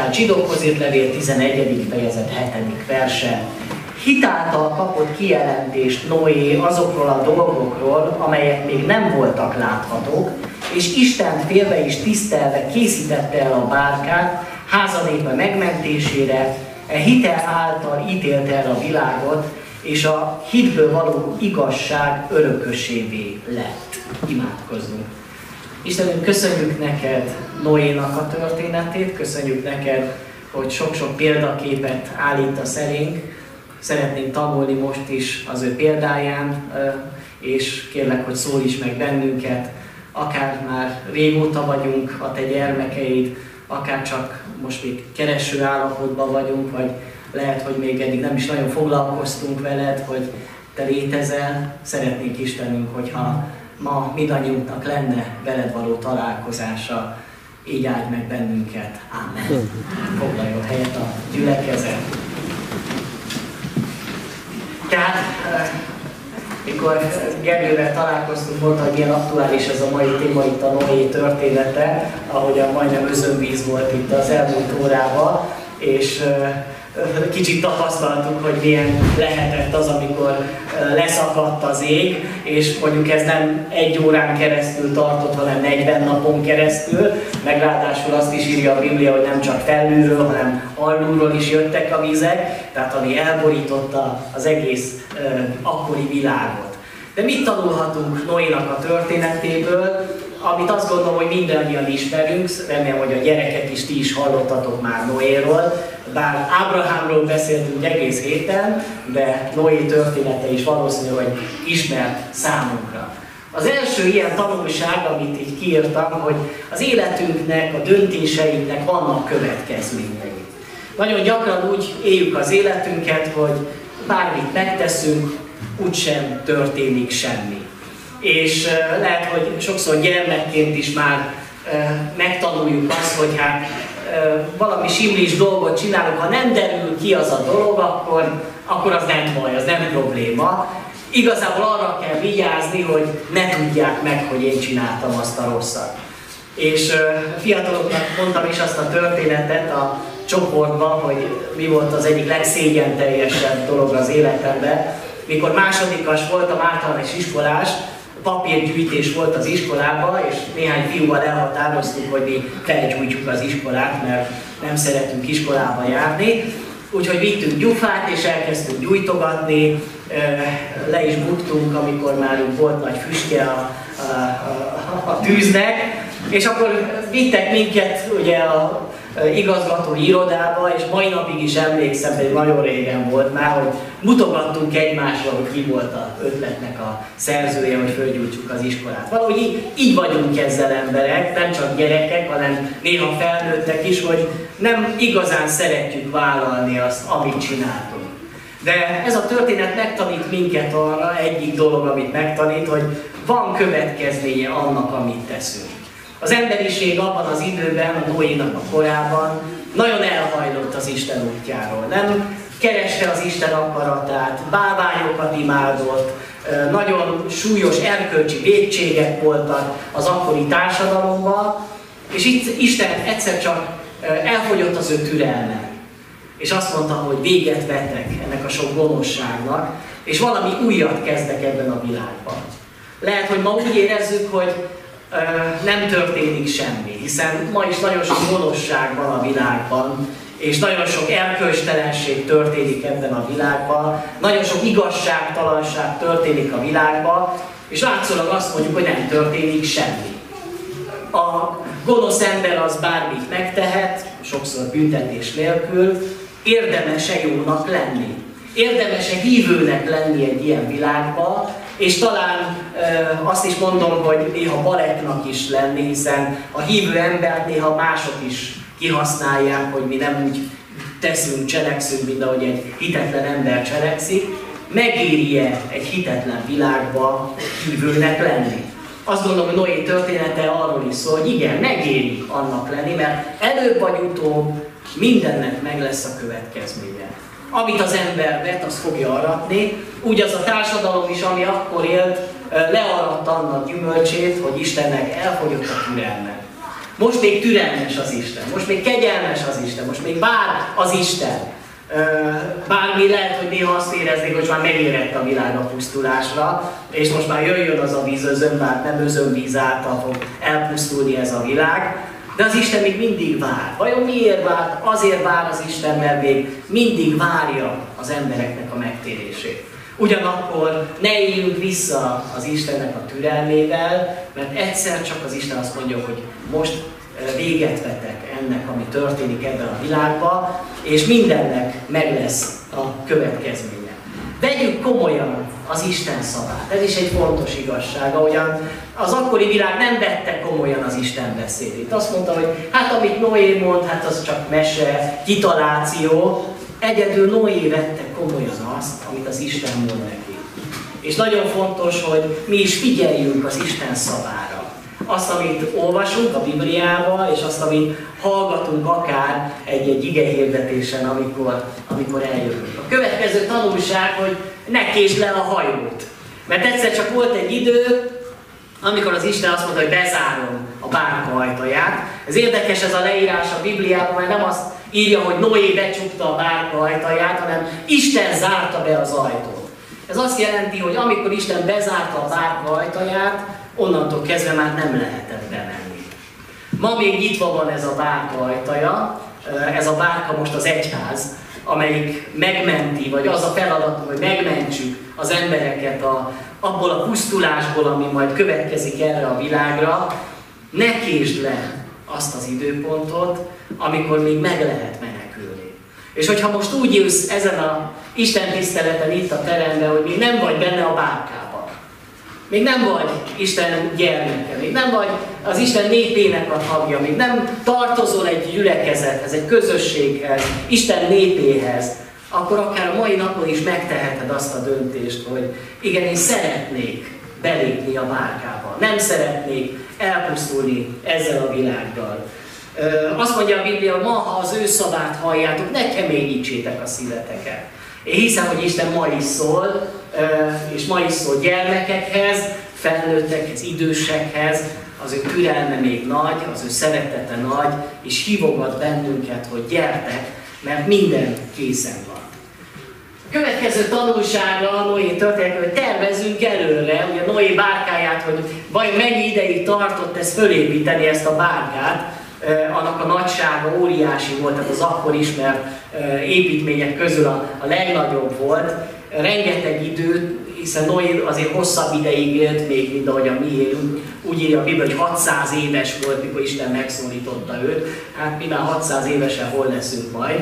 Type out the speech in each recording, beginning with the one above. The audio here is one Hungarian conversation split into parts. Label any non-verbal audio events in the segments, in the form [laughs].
Tehát zsidókhoz írt levél 11. fejezet 7. verse. Hitáltal kapott kijelentést Noé azokról a dolgokról, amelyek még nem voltak láthatók, és Isten félve és tisztelve készítette el a bárkát házanépe megmentésére, e hitel által ítélte el a világot, és a hitből való igazság örökösévé lett. Imádkozzunk. Istenünk, köszönjük neked Noénak a történetét, köszönjük neked, hogy sok-sok példaképet állítasz elénk. Szeretnénk tanulni most is az ő példáján, és kérlek, hogy szólj is meg bennünket, akár már régóta vagyunk a te gyermekeid, akár csak most még kereső állapotban vagyunk, vagy lehet, hogy még eddig nem is nagyon foglalkoztunk veled, hogy te létezel. Szeretnénk Istenünk, hogyha ma mindannyiunknak lenne veled való találkozása, így áld meg bennünket. Amen. Foglaljon helyet a gyülekezet. Tehát, eh, mikor Gergővel találkoztunk, mondta, hogy milyen aktuális ez a mai téma itt a Noé története, ahogyan majdnem özönvíz volt itt az elmúlt órában, és eh, kicsit tapasztaltuk, hogy milyen lehetett az, amikor leszakadt az ég, és mondjuk ez nem egy órán keresztül tartott, hanem 40 napon keresztül, meg ráadásul azt is írja a Biblia, hogy nem csak felülről, hanem alulról is jöttek a vizek, tehát ami elborította az egész akkori világot. De mit tanulhatunk Noénak a történetéből? amit azt gondolom, hogy mindannyian ismerünk, remélem, hogy a gyereket is ti is hallottatok már Noéról, bár Ábrahámról beszéltünk egész héten, de Noé története is valószínű, hogy ismert számunkra. Az első ilyen tanulság, amit így kiírtam, hogy az életünknek, a döntéseinknek vannak következményei. Nagyon gyakran úgy éljük az életünket, hogy bármit megteszünk, úgysem történik semmi. És lehet, hogy sokszor gyermekként is már megtanuljuk azt, hogy hát valami simlis dolgot csinálok, ha nem derül ki az a dolog, akkor, akkor az nem baj, az nem probléma. Igazából arra kell vigyázni, hogy ne tudják meg, hogy én csináltam azt a rosszat. És fiataloknak mondtam is azt a történetet a csoportban, hogy mi volt az egyik legszégyen teljesebb dolog az életemben. Mikor másodikas voltam általános iskolás, papírgyűjtés volt az iskolában, és néhány fiúval elhatároztuk, hogy mi felgyújtjuk az iskolát, mert nem szeretünk iskolába járni. Úgyhogy vittünk gyufát, és elkezdtünk gyújtogatni, le is buktunk, amikor már volt nagy füstje a, a, a, a tűznek, és akkor vittek minket ugye a igazgatói irodába, és mai napig is emlékszem, hogy nagyon régen volt már, hogy mutogattunk egymásra, hogy ki volt a ötletnek a szerzője, hogy fölgyújtsuk az iskolát. Valahogy így, így vagyunk ezzel emberek, nem csak gyerekek, hanem néha felnőttek is, hogy nem igazán szeretjük vállalni azt, amit csináltunk. De ez a történet megtanít minket arra, egyik dolog, amit megtanít, hogy van következménye annak, amit teszünk. Az emberiség abban az időben, a Noénak a korában nagyon elhajlott az Isten útjáról. Nem kereste az Isten akaratát, báványokat imádott, nagyon súlyos erkölcsi védségek voltak az akkori társadalomban, és itt Isten egyszer csak elfogyott az ő türelme. És azt mondta, hogy véget vettek ennek a sok gonoszságnak, és valami újat kezdek ebben a világban. Lehet, hogy ma úgy érezzük, hogy nem történik semmi, hiszen ma is nagyon sok gonoszság van a világban, és nagyon sok erkölcstelenség történik ebben a világban, nagyon sok igazságtalanság történik a világban, és látszólag azt mondjuk, hogy nem történik semmi. A gonosz ember az bármit megtehet, sokszor büntetés nélkül, érdemese jónak lenni. Érdemese hívőnek lenni egy ilyen világban, és talán azt is mondom, hogy néha balettnak is lenni, hiszen a hívő embert néha mások is kihasználják, hogy mi nem úgy teszünk, cselekszünk, mint ahogy egy hitetlen ember cselekszik. Megéri-e egy hitetlen világba hívőnek lenni? Azt gondolom, hogy Noé története arról is szól, hogy igen, megéri annak lenni, mert előbb vagy utóbb mindennek meg lesz a következménye. Amit az ember vet, az fogja aratni, úgy az a társadalom is, ami akkor élt, learatta annak gyümölcsét, hogy Istennek elfogyott a türelme. Most még türelmes az Isten, most még kegyelmes az Isten, most még vár az Isten. Bármi lehet, hogy néha azt éreznék, hogy már megérett a világ a pusztulásra, és most már jöjjön az a víz özönvált, nem özönvíz által fog elpusztulni ez a világ. De az Isten még mindig vár. Vajon miért vár? Azért vár az Isten, mert még mindig várja az embereknek a megtérését. Ugyanakkor ne éljünk vissza az Istennek a türelmével, mert egyszer csak az Isten azt mondja, hogy most véget vetek ennek, ami történik ebben a világban, és mindennek meg lesz a következménye. Vegyük komolyan az Isten szavát. Ez is egy fontos igazság, ahogyan az akkori világ nem vette komolyan az Isten beszédét. Azt mondta, hogy hát amit Noé mond, hát az csak mese, kitaláció. Egyedül Noé vette komolyan azt, amit az Isten mond neki. És nagyon fontos, hogy mi is figyeljünk az Isten szavára azt, amit olvasunk a Bibliába, és azt, amit hallgatunk akár egy-egy igehirdetésen, amikor, amikor eljövünk. Következő tanulság, hogy ne késd le a hajót. Mert egyszer csak volt egy idő, amikor az Isten azt mondta, hogy bezárom a bárka ajtaját. Ez érdekes ez a leírás a Bibliában, mert nem azt írja, hogy Noé becsukta a bárka ajtaját, hanem Isten zárta be az ajtót. Ez azt jelenti, hogy amikor Isten bezárta a bárka ajtaját, onnantól kezdve már nem lehetett bemenni. Ma még nyitva van ez a bárka ajtaja, ez a bárka most az egyház, amelyik megmenti, vagy az a feladat, hogy megmentsük az embereket a, abból a pusztulásból, ami majd következik erre a világra, ne késd le azt az időpontot, amikor még meg lehet menekülni. És hogyha most úgy jössz ezen a Isten tiszteleten itt a teremben, hogy még nem vagy benne a bárkában, még nem vagy Isten gyermeke, még nem vagy az Isten népének a tagja, még nem tartozol egy gyülekezethez, egy közösséghez, Isten népéhez, akkor akár a mai napon is megteheted azt a döntést, hogy igen, én szeretnék belépni a márkába. Nem szeretnék elpusztulni ezzel a világgal. Azt mondja a Biblia, ma, ha az ő szavát halljátok, ne keményítsétek a szíveteket. Én hiszem, hogy Isten ma is szól, és ma is szól gyermekekhez, felnőttekhez, idősekhez, az ő türelme még nagy, az ő szeretete nagy, és hívogat bennünket, hogy gyertek, mert minden készen van. A következő tanulsága a Noé történet, hogy tervezünk előre, ugye Noé bárkáját, hogy vajon mennyi ideig tartott ez fölépíteni ezt a bárkát, annak a nagysága óriási volt, tehát az akkor ismert építmények közül a, a legnagyobb volt. Rengeteg idő, hiszen Noé azért hosszabb ideig élt még, mint ahogy a mi élünk. Úgy írja a Biblia, hogy 600 éves volt, mikor Isten megszólította őt. Hát mi már 600 évesen hol leszünk majd.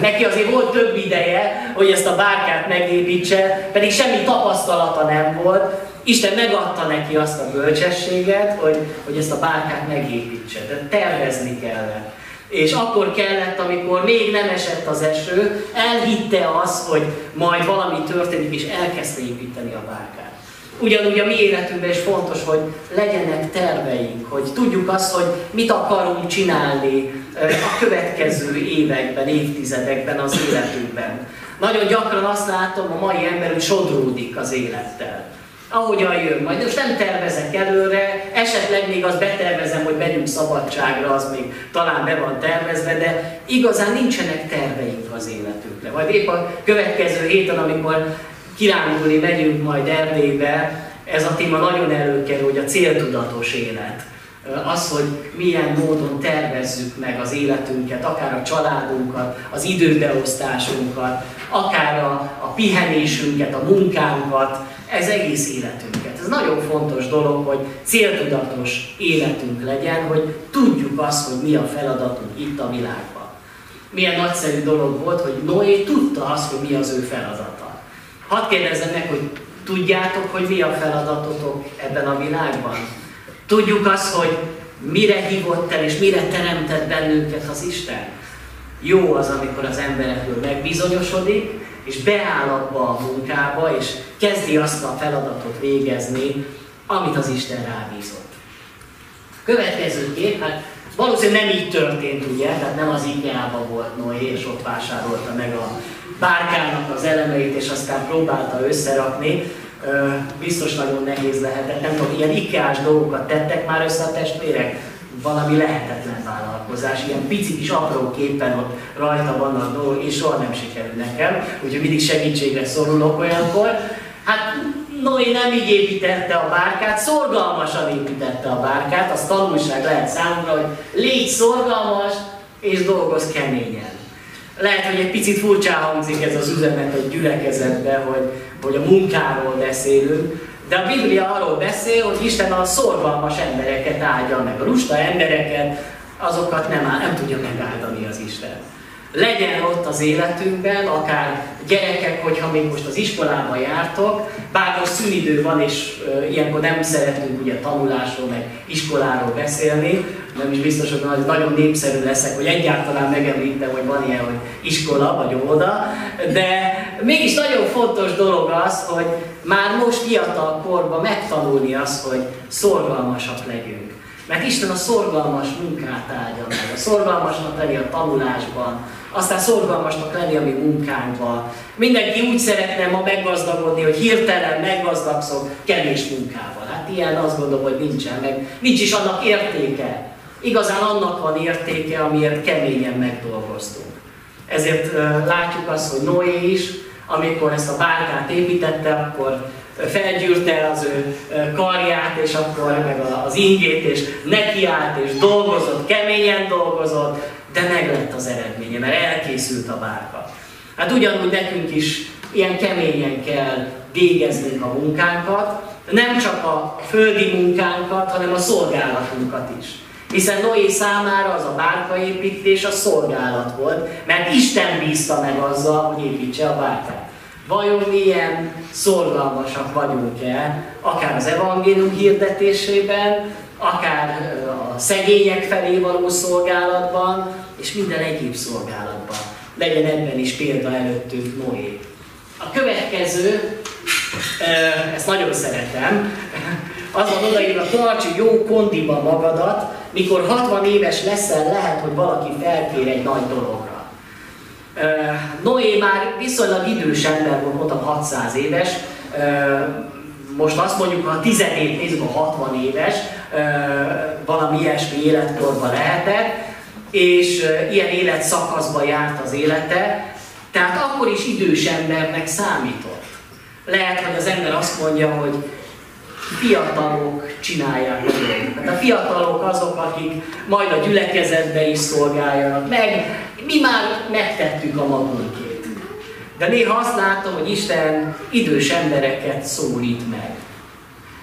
Neki azért volt több ideje, hogy ezt a bárkát megépítse, pedig semmi tapasztalata nem volt. Isten megadta neki azt a bölcsességet, hogy, hogy ezt a bárkát megépítse, de tervezni kellett. És akkor kellett, amikor még nem esett az eső, elhitte azt, hogy majd valami történik, és elkezdte építeni a bárkát. Ugyanúgy a mi életünkben is fontos, hogy legyenek terveink, hogy tudjuk azt, hogy mit akarunk csinálni a következő években, évtizedekben az életünkben. Nagyon gyakran azt látom, a mai ember, hogy sodródik az élettel ahogyan jön. Majd most nem tervezek előre, esetleg még azt betervezem, hogy megyünk szabadságra, az még talán be van tervezve, de igazán nincsenek terveink az életünkre. Majd épp a következő héten, amikor kirándulni megyünk majd Erdélybe, ez a téma nagyon előkerül, hogy a céltudatos élet. Az, hogy milyen módon tervezzük meg az életünket, akár a családunkat, az időbeosztásunkat, akár a, a pihenésünket, a munkánkat, ez egész életünket. Ez nagyon fontos dolog, hogy céltudatos életünk legyen, hogy tudjuk azt, hogy mi a feladatunk itt a világban. Milyen nagyszerű dolog volt, hogy Noé tudta azt, hogy mi az ő feladata. Hadd kérdezzem meg, hogy tudjátok, hogy mi a feladatotok ebben a világban? Tudjuk azt, hogy mire hívott el és mire teremtett bennünket az Isten? Jó az, amikor az emberekről megbizonyosodik, és beáll abba a munkába, és kezdi azt a feladatot végezni, amit az Isten rábízott. Következő kép, hát valószínűleg nem így történt, ugye, tehát nem az ikea volt Noé, és ott vásárolta meg a bárkának az elemeit, és aztán próbálta összerakni. Biztos nagyon nehéz lehetett, nem tudom, ilyen ikea dolgokat tettek már össze a testvérek? Valami lehetetlen vállalkozás, ilyen pici kis apró képen ott rajta vannak dolgok, és soha nem sikerül nekem, úgyhogy mindig segítségre szorulok olyankor. Hát Noé nem így építette a bárkát, szorgalmasan építette a bárkát, az tanulság lehet számomra, hogy légy szorgalmas, és dolgoz keményen. Lehet, hogy egy picit furcsán hangzik ez az üzenet a gyülekezetbe, hogy, hogy a munkáról beszélünk, de a Biblia arról beszél, hogy Isten a szorgalmas embereket áldja meg. A lusta embereket, azokat nem, áll, nem tudja megáldani az Isten. Legyen ott az életünkben, akár gyerekek, hogyha még most az iskolába jártok, bár most szünidő van, és ilyenkor nem szeretünk ugye tanulásról, meg iskoláról beszélni, nem is biztos, hogy nagyon népszerű leszek, hogy egyáltalán megemlítem, hogy van ilyen, hogy iskola vagy óvoda, de mégis nagyon fontos dolog az, hogy már most fiatal korban megtanulni azt, hogy szorgalmasak legyünk. Mert Isten a szorgalmas munkát áldja meg, a szorgalmasnak lenni a tanulásban, aztán szorgalmasnak lenni a mi munkánkban. Mindenki úgy szeretne ma meggazdagodni, hogy hirtelen meggazdagszok kevés munkával. Hát ilyen azt gondolom, hogy nincsen, meg nincs is annak értéke. Igazán annak van értéke, amiért keményen megdolgoztunk. Ezért látjuk azt, hogy Noé is, amikor ezt a bárkát építette, akkor felgyűrte az ő karját, és akkor meg az ingét, és nekiállt, és dolgozott, keményen dolgozott, de meg lett az eredménye, mert elkészült a bárka. Hát ugyanúgy nekünk is ilyen keményen kell végeznünk a munkánkat, nem csak a földi munkánkat, hanem a szolgálatunkat is. Hiszen Noé számára az a bárkaépítés a szolgálat volt, mert Isten bízta meg azzal, hogy építse a bárkát. Vajon milyen szorgalmasak vagyunk-e, akár az evangélium hirdetésében, akár a szegények felé való szolgálatban, és minden egyéb szolgálatban. Legyen ebben is példa előttünk Noé. A következő, ezt nagyon szeretem, az van odaírva, tarts jó kondiba magadat, mikor 60 éves leszel, lehet, hogy valaki felkér egy nagy dologra. Noé már viszonylag idős ember volt, mondtam 600 éves, most azt mondjuk, ha 17 nézzük, a 60 éves, valami ilyesmi életkorban lehetett, és ilyen életszakaszba járt az élete, tehát akkor is idős embernek számított. Lehet, hogy az ember azt mondja, hogy fiatalok csinálják a dolgokat. A fiatalok azok, akik majd a gyülekezetbe is szolgáljanak meg. Mi már megtettük a magunkét. De néha azt látom, hogy Isten idős embereket szólít meg.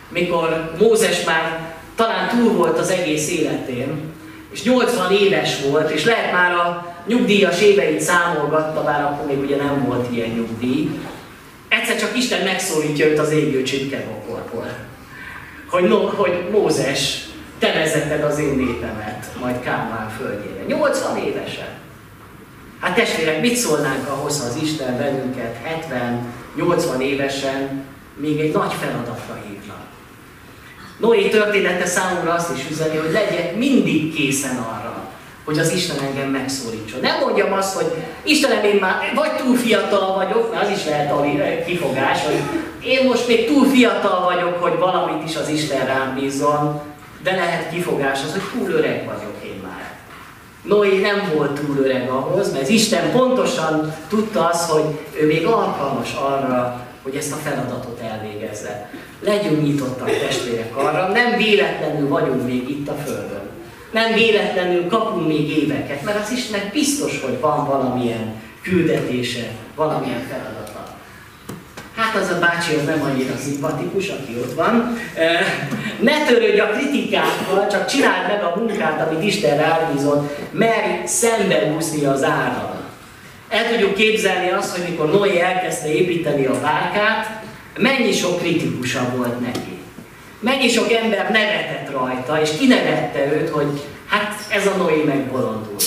Mikor Mózes már talán túl volt az egész életén, és 80 éves volt, és lehet már a nyugdíjas éveit számolgatta, bár akkor még ugye nem volt ilyen nyugdíj, egyszer csak Isten megszólítja őt az égő csipkebokorból hogy, no, hogy Mózes, te vezeted az én népemet majd Kálmán földjére. 80 évesen. Hát testvérek, mit szólnánk ahhoz, ha az Isten bennünket 70-80 évesen még egy nagy feladatra hívna? Noé története számomra azt is üzeni, hogy legyek mindig készen arra, hogy az Isten engem megszólítson. Nem mondjam azt, hogy Istenem, én már vagy túl fiatal vagyok, mert az is lehet a kifogás, hogy én most még túl fiatal vagyok, hogy valamit is az Isten rám bízzon, de lehet kifogás az, hogy túl öreg vagyok én már. Noé nem volt túl öreg ahhoz, mert Isten pontosan tudta azt, hogy ő még alkalmas arra, hogy ezt a feladatot elvégezze. Legyünk nyitottak testvérek arra, nem véletlenül vagyunk még itt a Földön nem véletlenül kapunk még éveket, mert az Istennek biztos, hogy van valamilyen küldetése, valamilyen feladata. Hát az a bácsi az nem annyira szimpatikus, aki ott van. Ne törődj a kritikákkal, csak csináld meg a munkát, amit Isten rábízott, merj szembeúszni az áram. El tudjuk képzelni azt, hogy mikor Noé elkezdte építeni a bárkát, mennyi sok kritikusa volt neki. Mennyi sok ember nevetett rajta, és kinevette őt, hogy hát ez a Noé megbolondult.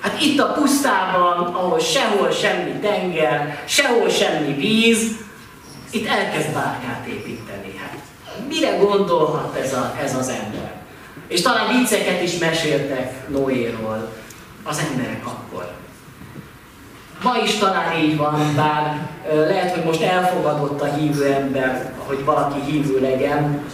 Hát itt a pusztában, ahol sehol semmi tenger, sehol semmi víz, itt elkezd bárkát építeni. Hát mire gondolhat ez, a, ez az ember? És talán vicceket is meséltek Noéról az emberek akkor. Ma is talán így van, bár lehet, hogy most elfogadott a hívő ember, hogy valaki hívő legyen,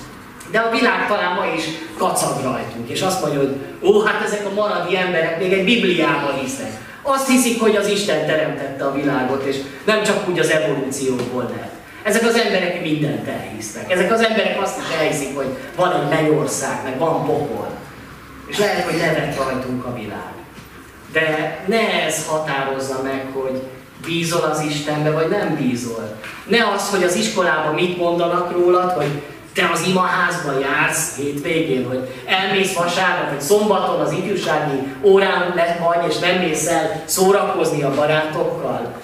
De a világ talán ma is kacag rajtunk, és azt mondja, hogy ó, hát ezek a maradi emberek még egy Bibliában hisznek. Azt hiszik, hogy az Isten teremtette a világot, és nem csak úgy az evolúcióból lehet. Ezek az emberek mindent elhisznek. Ezek az emberek azt is elhiszik, hogy van egy mennyország, meg van pokol. És lehet, hogy nevet rajtunk a világ. De ne ez határozza meg, hogy bízol az Istenbe, vagy nem bízol. Ne az, hogy az iskolában mit mondanak rólad, hogy te az imaházba jársz hétvégén, hogy elmész vasárnap, vagy szombaton az ifjúsági órán le vagy, és nem mész el szórakozni a barátokkal.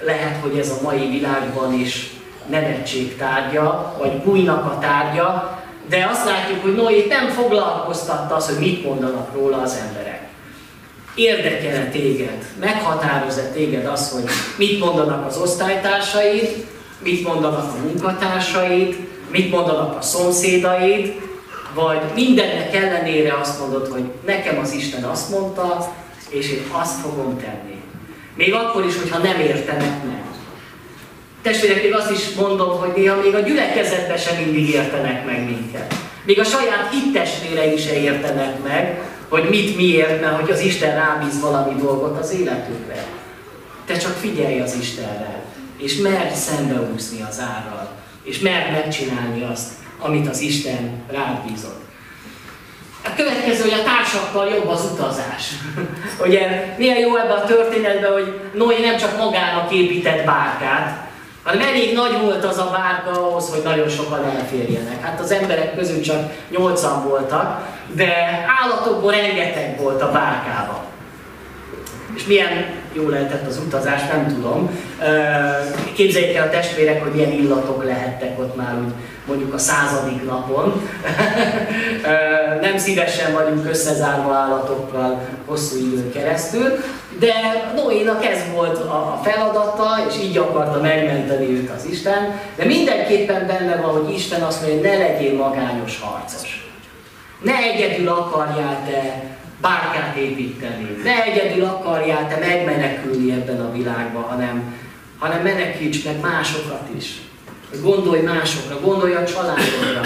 Lehet, hogy ez a mai világban is nevetség tárgya, vagy bújnak a tárgya, de azt látjuk, hogy Noé nem foglalkoztatta az, hogy mit mondanak róla az emberek. Érdekel téged, meghatároz-e téged az, hogy mit mondanak az osztálytársaid, mit mondanak a munkatársaid, mit mondanak a szomszédaid, vagy mindennek ellenére azt mondod, hogy nekem az Isten azt mondta, és én azt fogom tenni. Még akkor is, hogyha nem értenek meg. Testvérek, még azt is mondom, hogy néha még a gyülekezetben sem mindig értenek meg minket. Még a saját hittestvéreim se értenek meg, hogy mit miért, mert hogy az Isten rábíz valami dolgot az életükre. Te csak figyelj az Istenre, és merj szembeúszni az árral, és merj megcsinálni azt, amit az Isten rád bízott. A következő, hogy a társakkal jobb az utazás. [laughs] Ugye milyen jó ebben a történetben, hogy Noé nem csak magának épített bárkát, hanem elég nagy volt az a bárka ahhoz, hogy nagyon sokan elférjenek. Hát az emberek közül csak nyolcan voltak, de állatokból rengeteg volt a bárkában. És milyen jó lehetett az utazás, nem tudom. Képzeljék el a testvérek, hogy milyen illatok lehettek ott már úgy mondjuk a századik napon. nem szívesen vagyunk összezárva állatokkal hosszú időn keresztül, de Noénak ez volt a feladata, és így akarta megmenteni őt az Isten, de mindenképpen benne van, hogy Isten azt mondja, hogy ne legyél magányos harcos. Ne egyedül akarjál te bárkát építeni. Ne egyedül akarjál te megmenekülni ebben a világban, hanem, hanem menekíts meg másokat is. Gondolj másokra, gondolj a családodra,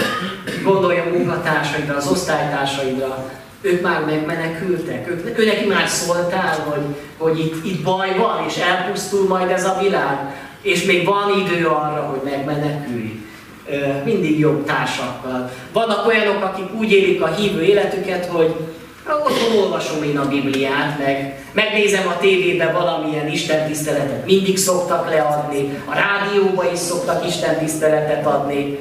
gondolj a munkatársaidra, az osztálytársaidra. Ők már megmenekültek, ők, ő neki már szóltál, hogy, hogy itt, itt baj van, és elpusztul majd ez a világ, és még van idő arra, hogy megmenekülj. Mindig jobb társakkal. Vannak olyanok, akik úgy élik a hívő életüket, hogy Otthon olvasom én a Bibliát, meg megnézem a tévében valamilyen istentiszteletet, mindig szoktak leadni, a rádióba is szoktak istentiszteletet adni.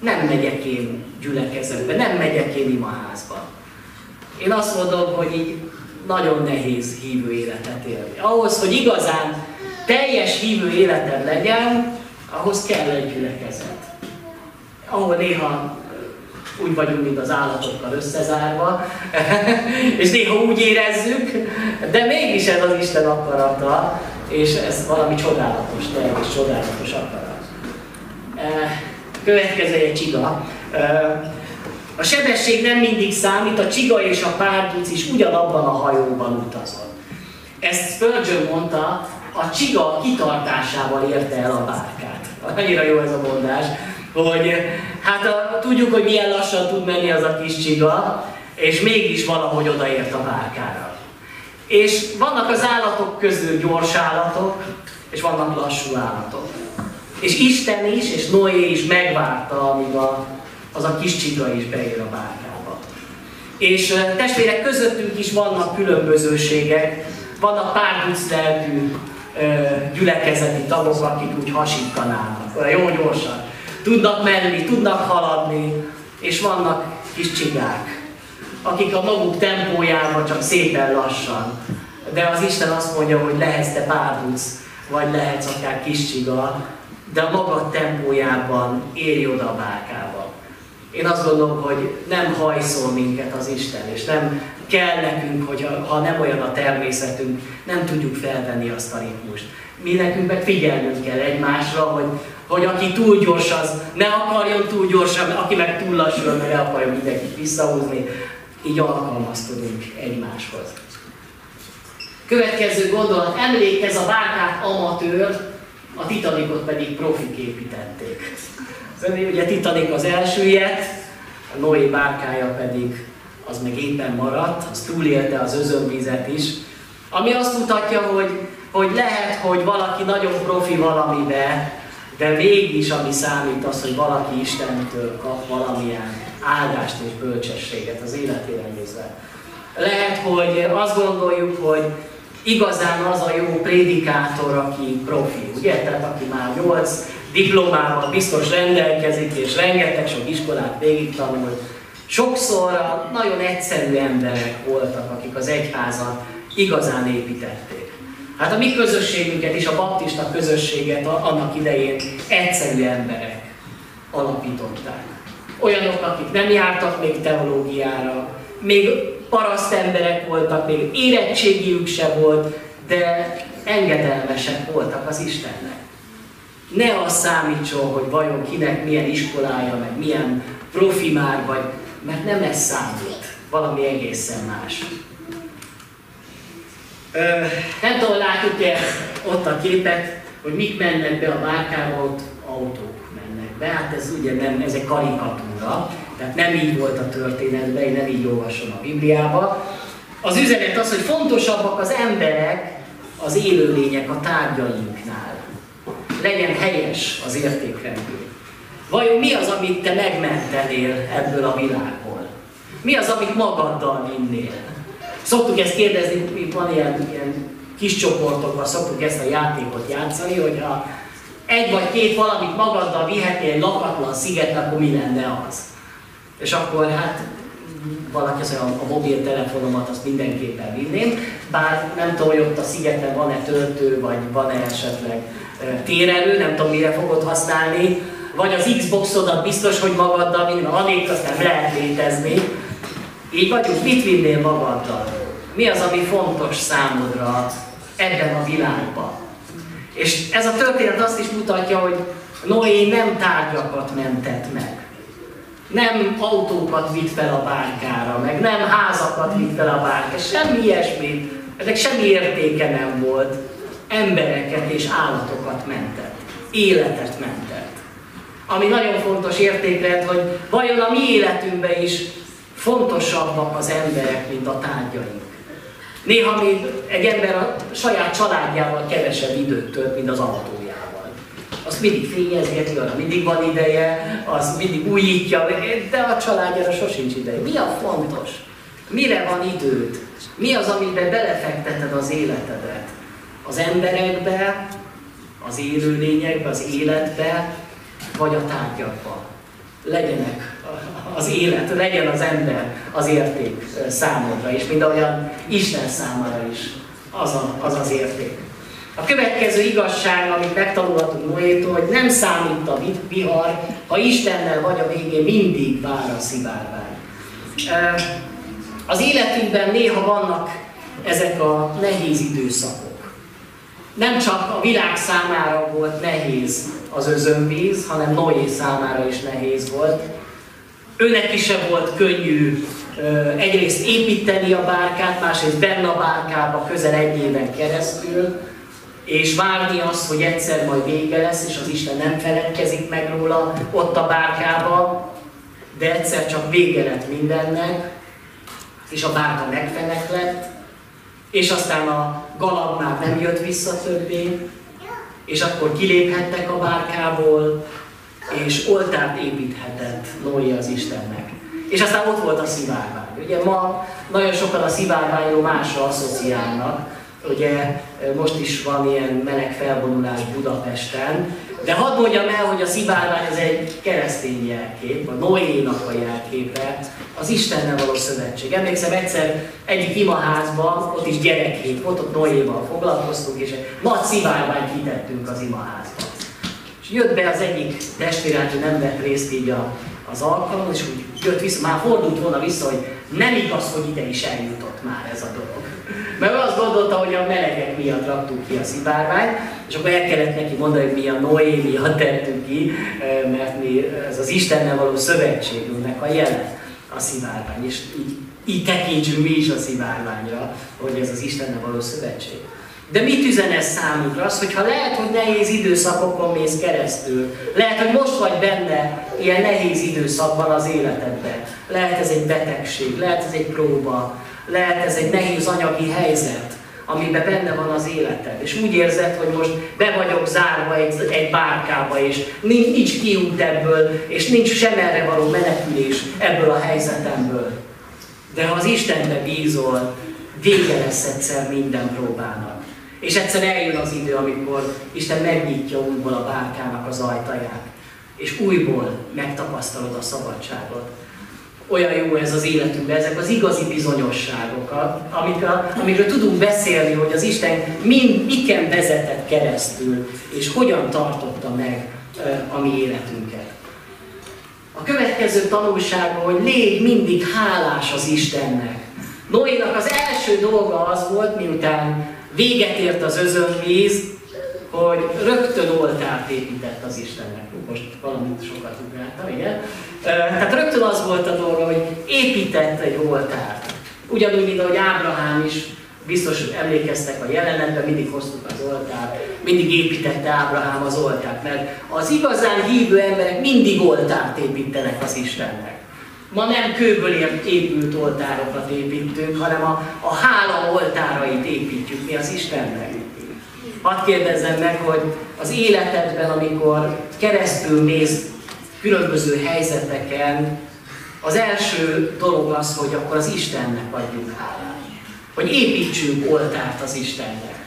Nem megyek én gyülekezetbe, nem megyek én imaházba. Én azt mondom, hogy így nagyon nehéz hívő életet élni. Ahhoz, hogy igazán teljes hívő életed legyen, ahhoz kell egy gyülekezet. Ahol néha úgy vagyunk, mint az állatokkal összezárva, [laughs] és néha úgy érezzük, de mégis ez az Isten akarata, és ez valami csodálatos, teljes csodálatos akarat. Következő egy csiga. A sebesség nem mindig számít, a csiga és a párduc is ugyanabban a hajóban utazol. Ezt Spurgeon mondta, a csiga kitartásával érte el a bárkát. Annyira jó ez a mondás hogy hát a, tudjuk, hogy milyen lassan tud menni az a kis csiga, és mégis valahogy odaért a bárkára. És vannak az állatok közül gyors állatok, és vannak lassú állatok. És Isten is, és Noé is megvárta, amíg a, az a kis csiga is beér a bárkába. És testvérek közöttünk is vannak különbözőségek, vannak párduc lelkű gyülekezeti tagok, akik úgy hasítanának, jó gyorsan tudnak menni, tudnak haladni, és vannak kis csigák, akik a maguk tempójában csak szépen lassan. De az Isten azt mondja, hogy lehetsz te párduc, vagy lehetsz akár kis csiga, de a magad tempójában érj oda a bárkába. Én azt gondolom, hogy nem hajszol minket az Isten, és nem kell nekünk, hogy ha nem olyan a természetünk, nem tudjuk felvenni azt a ritmust. Mi nekünk meg figyelnünk kell egymásra, hogy hogy aki túl gyors, az ne akarjon túl gyorsan, aki meg túl lassú, mert ne akarjon mindenkit visszahúzni. Így alkalmazkodunk egymáshoz. Következő gondolat, emlékez a bárkát amatőr, a Titanicot pedig profik építették. Ugye Titanic az első ilyet, a Noé bárkája pedig az meg éppen maradt, az túlélte az özönvizet is, ami azt mutatja, hogy, hogy lehet, hogy valaki nagyon profi valamibe, de mégis ami számít az, hogy valaki Istentől kap valamilyen áldást és bölcsességet az életére nézve. Lehet, hogy azt gondoljuk, hogy igazán az a jó prédikátor, aki profi, ugye? Tehát aki már 8 diplomával biztos rendelkezik, és rengeteg sok iskolát végig tanult. Sokszor nagyon egyszerű emberek voltak, akik az egyházat igazán építették. Hát a mi közösségünket és a baptista közösséget annak idején egyszerű emberek alapították. Olyanok, akik nem jártak még teológiára, még paraszt emberek voltak, még érettségiük se volt, de engedelmesek voltak az Istennek. Ne az számítson, hogy vajon kinek milyen iskolája, meg milyen profi már vagy, mert nem ez számít, valami egészen más. Ö, nem tudom, látjuk-e ott a képet, hogy mik mennek be a bárkába, ott autók mennek be. Hát ez ugye nem, ez egy karikatúra, tehát nem így volt a történetben, én nem így olvasom a Bibliába. Az üzenet az, hogy fontosabbak az emberek, az élőlények a tárgyainknál. Legyen helyes az értékrendű. Vajon mi az, amit te megmentenél ebből a világból? Mi az, amit magaddal vinnél? Szoktuk ezt kérdezni, itt van ilyen, ilyen kis csoportokban, szoktuk ezt a játékot játszani, hogyha egy vagy két valamit magaddal vihetnél egy lakatlan sziget, akkor mi lenne az? És akkor hát valaki azt mondja, a mobiltelefonomat azt mindenképpen vinném, bár nem tudom, hogy ott a szigeten van-e töltő, vagy van-e esetleg térelő, nem tudom, mire fogod használni, vagy az Xboxodat biztos, hogy magaddal vinni, mert anélkül azt nem lehet létezni. Így vagyunk, mit vinnél magaddal? Mi az, ami fontos számodra ebben a világban? És ez a történet azt is mutatja, hogy Noé nem tárgyakat mentett meg. Nem autókat vitt fel a bárkára, meg nem házakat vitt fel a bárkára, semmi ilyesmi. Ezek semmi értéke nem volt. Embereket és állatokat mentett. Életet mentett. Ami nagyon fontos értékrend, hogy vajon a mi életünkben is fontosabbak az emberek, mint a tárgyaink. Néha még egy ember a saját családjával kevesebb időt tölt, mint az autójával. Azt mindig fényezgeti, arra mindig van ideje, az mindig újítja, de a családjára sosincs ideje. Mi a fontos? Mire van időd? Mi az, amiben belefekteted az életedet? Az emberekbe, az élőlényekbe, az életbe, vagy a tárgyakba? Legyenek az élet, legyen az ember az érték számodra, és mind olyan Isten számára is az, a, az az érték. A következő igazság, amit megtanulhatunk Noétól, hogy nem számít a vihar, ha Istennel vagy a végén mindig vár a szivárvány. Az életünkben néha vannak ezek a nehéz időszakok. Nem csak a világ számára volt nehéz az özönvíz, hanem Noé számára is nehéz volt. Őnek is volt könnyű egyrészt építeni a bárkát, másrészt benne a bárkába közel egy éven keresztül, és várni azt, hogy egyszer majd vége lesz, és az Isten nem feledkezik meg róla ott a bárkába, de egyszer csak vége lett mindennek, és a bárka megfenek lett, és aztán a galamb már nem jött vissza többé, és akkor kiléphettek a bárkából, és oltárt építhetett Noé az Istennek. És aztán ott volt a szivárvány. Ugye ma nagyon sokan a szivárványról másra asszociálnak. Ugye most is van ilyen meleg felvonulás Budapesten, de hadd mondjam el, hogy a szivárvány az egy keresztény jelkép, a Noénak a jelképe, az Istennel való szövetség. Emlékszem egyszer egyik imaházban, ott is gyerekhét volt, ott Noéval foglalkoztunk, és egy nagy szivárványt kitettünk az imaházban. Jött be az egyik testvérát, hogy nem vett részt így a, az alkalom, és úgy jött vissza, már fordult volna vissza, hogy nem igaz, hogy ide is eljutott már ez a dolog. Mert azt gondolta, hogy a melegek miatt raktuk ki a szivárványt, és akkor el kellett neki mondani, hogy mi a Noé miatt tettük ki, mert mi, ez az Istennel való szövetségünknek a jelen a szivárvány. És így, így tekintsünk mi is a szivárványra, hogy ez az Istennel való szövetség. De mit üzen ez számunkra? Az, hogyha lehet, hogy nehéz időszakokon mész keresztül. Lehet, hogy most vagy benne ilyen nehéz időszakban az életedben. Lehet ez egy betegség, lehet ez egy próba, lehet ez egy nehéz anyagi helyzet, amiben benne van az életed. És úgy érzed, hogy most be vagyok zárva egy, egy bárkába, és nincs, nincs kiút ebből, és nincs sem való menekülés ebből a helyzetemből. De ha az Istenbe bízol, vége lesz egyszer minden próbának. És egyszer eljön az idő, amikor Isten megnyitja újból a bárkának az ajtaját, és újból megtapasztalod a szabadságot. Olyan jó ez az életünkben, ezek az igazi bizonyosságok, amikről, amikről tudunk beszélni, hogy az Isten mind, miken vezetett keresztül, és hogyan tartotta meg a mi életünket. A következő tanulsága, hogy légy mindig hálás az Istennek. Noénak az első dolga az volt, miután véget ért az özönvíz, hogy rögtön oltárt épített az Istennek. Most valamit sokat ugráltam, igen. Tehát rögtön az volt a dolga, hogy épített egy oltárt. Ugyanúgy, mint ahogy Ábrahám is, biztos emlékeztek a jelenetben, mindig hoztuk az oltárt, mindig építette Ábrahám az oltárt, mert az igazán hívő emberek mindig oltárt építenek az Istennek. Ma nem kőből épült oltárokat építünk, hanem a, a hála oltárait építjük mi az Istennek. Hadd kérdezzem meg, hogy az életedben, amikor keresztül néz különböző helyzeteken, az első dolog az, hogy akkor az Istennek adjuk hálát. Hogy építsünk oltárt az Istennek.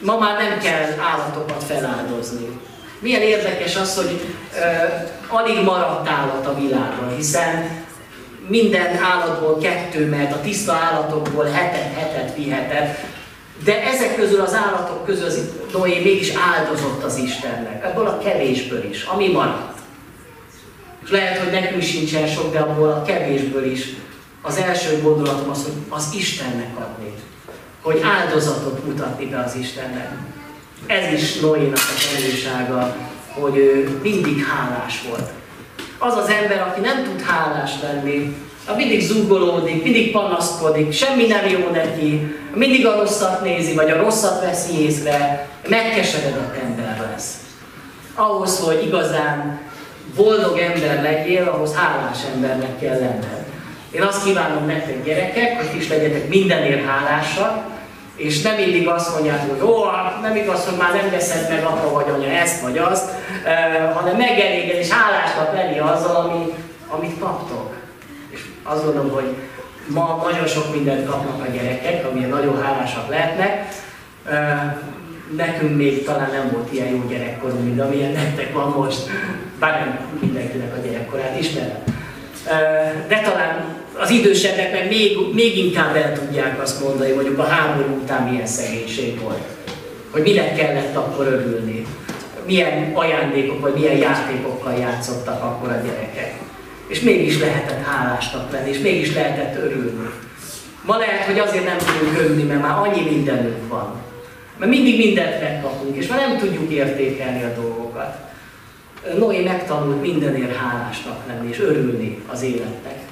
Ma már nem kell állatokat feláldozni. Milyen érdekes az, hogy uh, alig maradt állat a világon, hiszen minden állatból kettő, mert a tiszta állatokból hetet, hetet vihetett, de ezek közül az állatok közül az Noé mégis áldozott az Istennek, ebből a kevésből is, ami maradt. És lehet, hogy nekünk sincsen sok, de abból a kevésből is az első gondolatom az, hogy az Istennek adni. Hogy áldozatot mutatni be az Istennek. Ez is Noénak a tanulsága, hogy ő mindig hálás volt. Az az ember, aki nem tud hálás lenni, mindig zúgolódik, mindig panaszkodik, semmi nem jó neki, mindig a rosszat nézi, vagy a rosszat veszi észre, megkeseredett ember lesz. Ahhoz, hogy igazán boldog ember legyél, ahhoz hálás embernek kell lenned. Én azt kívánom nektek gyerekek, hogy is legyetek mindenért hálásak, és nem mindig azt mondják, hogy ó, nem igaz, hogy már nem veszed meg apa vagy anya ezt vagy azt, hanem megeléged és hálásnak lenni azzal, ami, amit kaptok. És azt gondolom, hogy ma nagyon sok mindent kapnak a gyerekek, amilyen nagyon hálásak lehetnek. Nekünk még talán nem volt ilyen jó gyerekkorunk, mint amilyen nektek van most, bár nem mindenkinek a gyerekkorát ismerem. De talán az idősebbek meg még, még inkább el tudják azt mondani, mondjuk a háború után milyen szegénység volt. Hogy minek kellett akkor örülni. Milyen ajándékok vagy milyen játékokkal játszottak akkor a gyerekek. És mégis lehetett hálásnak lenni, és mégis lehetett örülni. Ma lehet, hogy azért nem tudunk örülni, mert már annyi mindenünk van. Mert mindig mindent megkapunk, és már nem tudjuk értékelni a dolgokat. Noé megtanult mindenért hálásnak lenni, és örülni az életnek.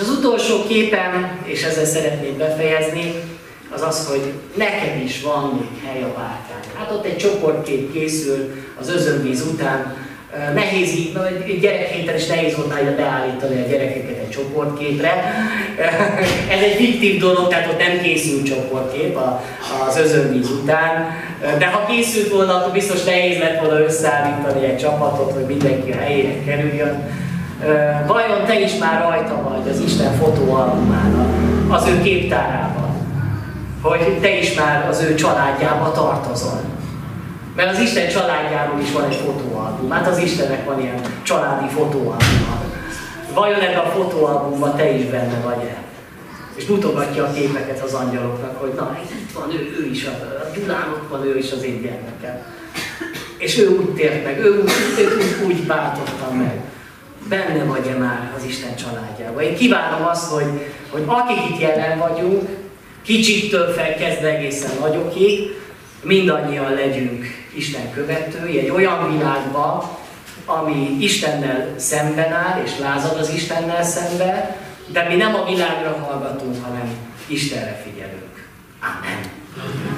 És az utolsó képem, és ezzel szeretném befejezni, az az, hogy neked is van még hely a bárkán. Hát ott egy csoportkép készül az özönvíz után, Nehéz így, gyerekhéten is nehéz volt már beállítani a gyerekeket egy csoportképre. Ez egy fiktív dolog, tehát ott nem készül csoportkép az özönvíz után. De ha készült volna, akkor biztos nehéz lett volna összeállítani egy csapatot, hogy mindenki a helyére kerüljön. Vajon te is már rajta vagy az Isten fotóalbumának, az ő képtárában? Hogy te is már az ő családjába tartozol? Mert az Isten családjáról is van egy fotóalbum. Hát az Istennek van ilyen családi fotóalbuma. Vajon ebben a fotóalbumban te is benne vagy-e? És mutogatja a képeket az angyaloknak, hogy na, itt van ő, ő is, a, a Gyulán ott van ő is az én gyermekem. És ő úgy tért meg, ő úgy, úgy, úgy váltotta meg benne vagy-e már az Isten családjában. Én kívánom azt, hogy, hogy akik itt jelen vagyunk, kicsiktől felkezdve egészen nagyokig, mindannyian legyünk Isten követői, egy olyan világban, ami Istennel szemben áll, és lázad az Istennel szemben, de mi nem a világra hallgatunk, hanem Istenre figyelünk. Amen.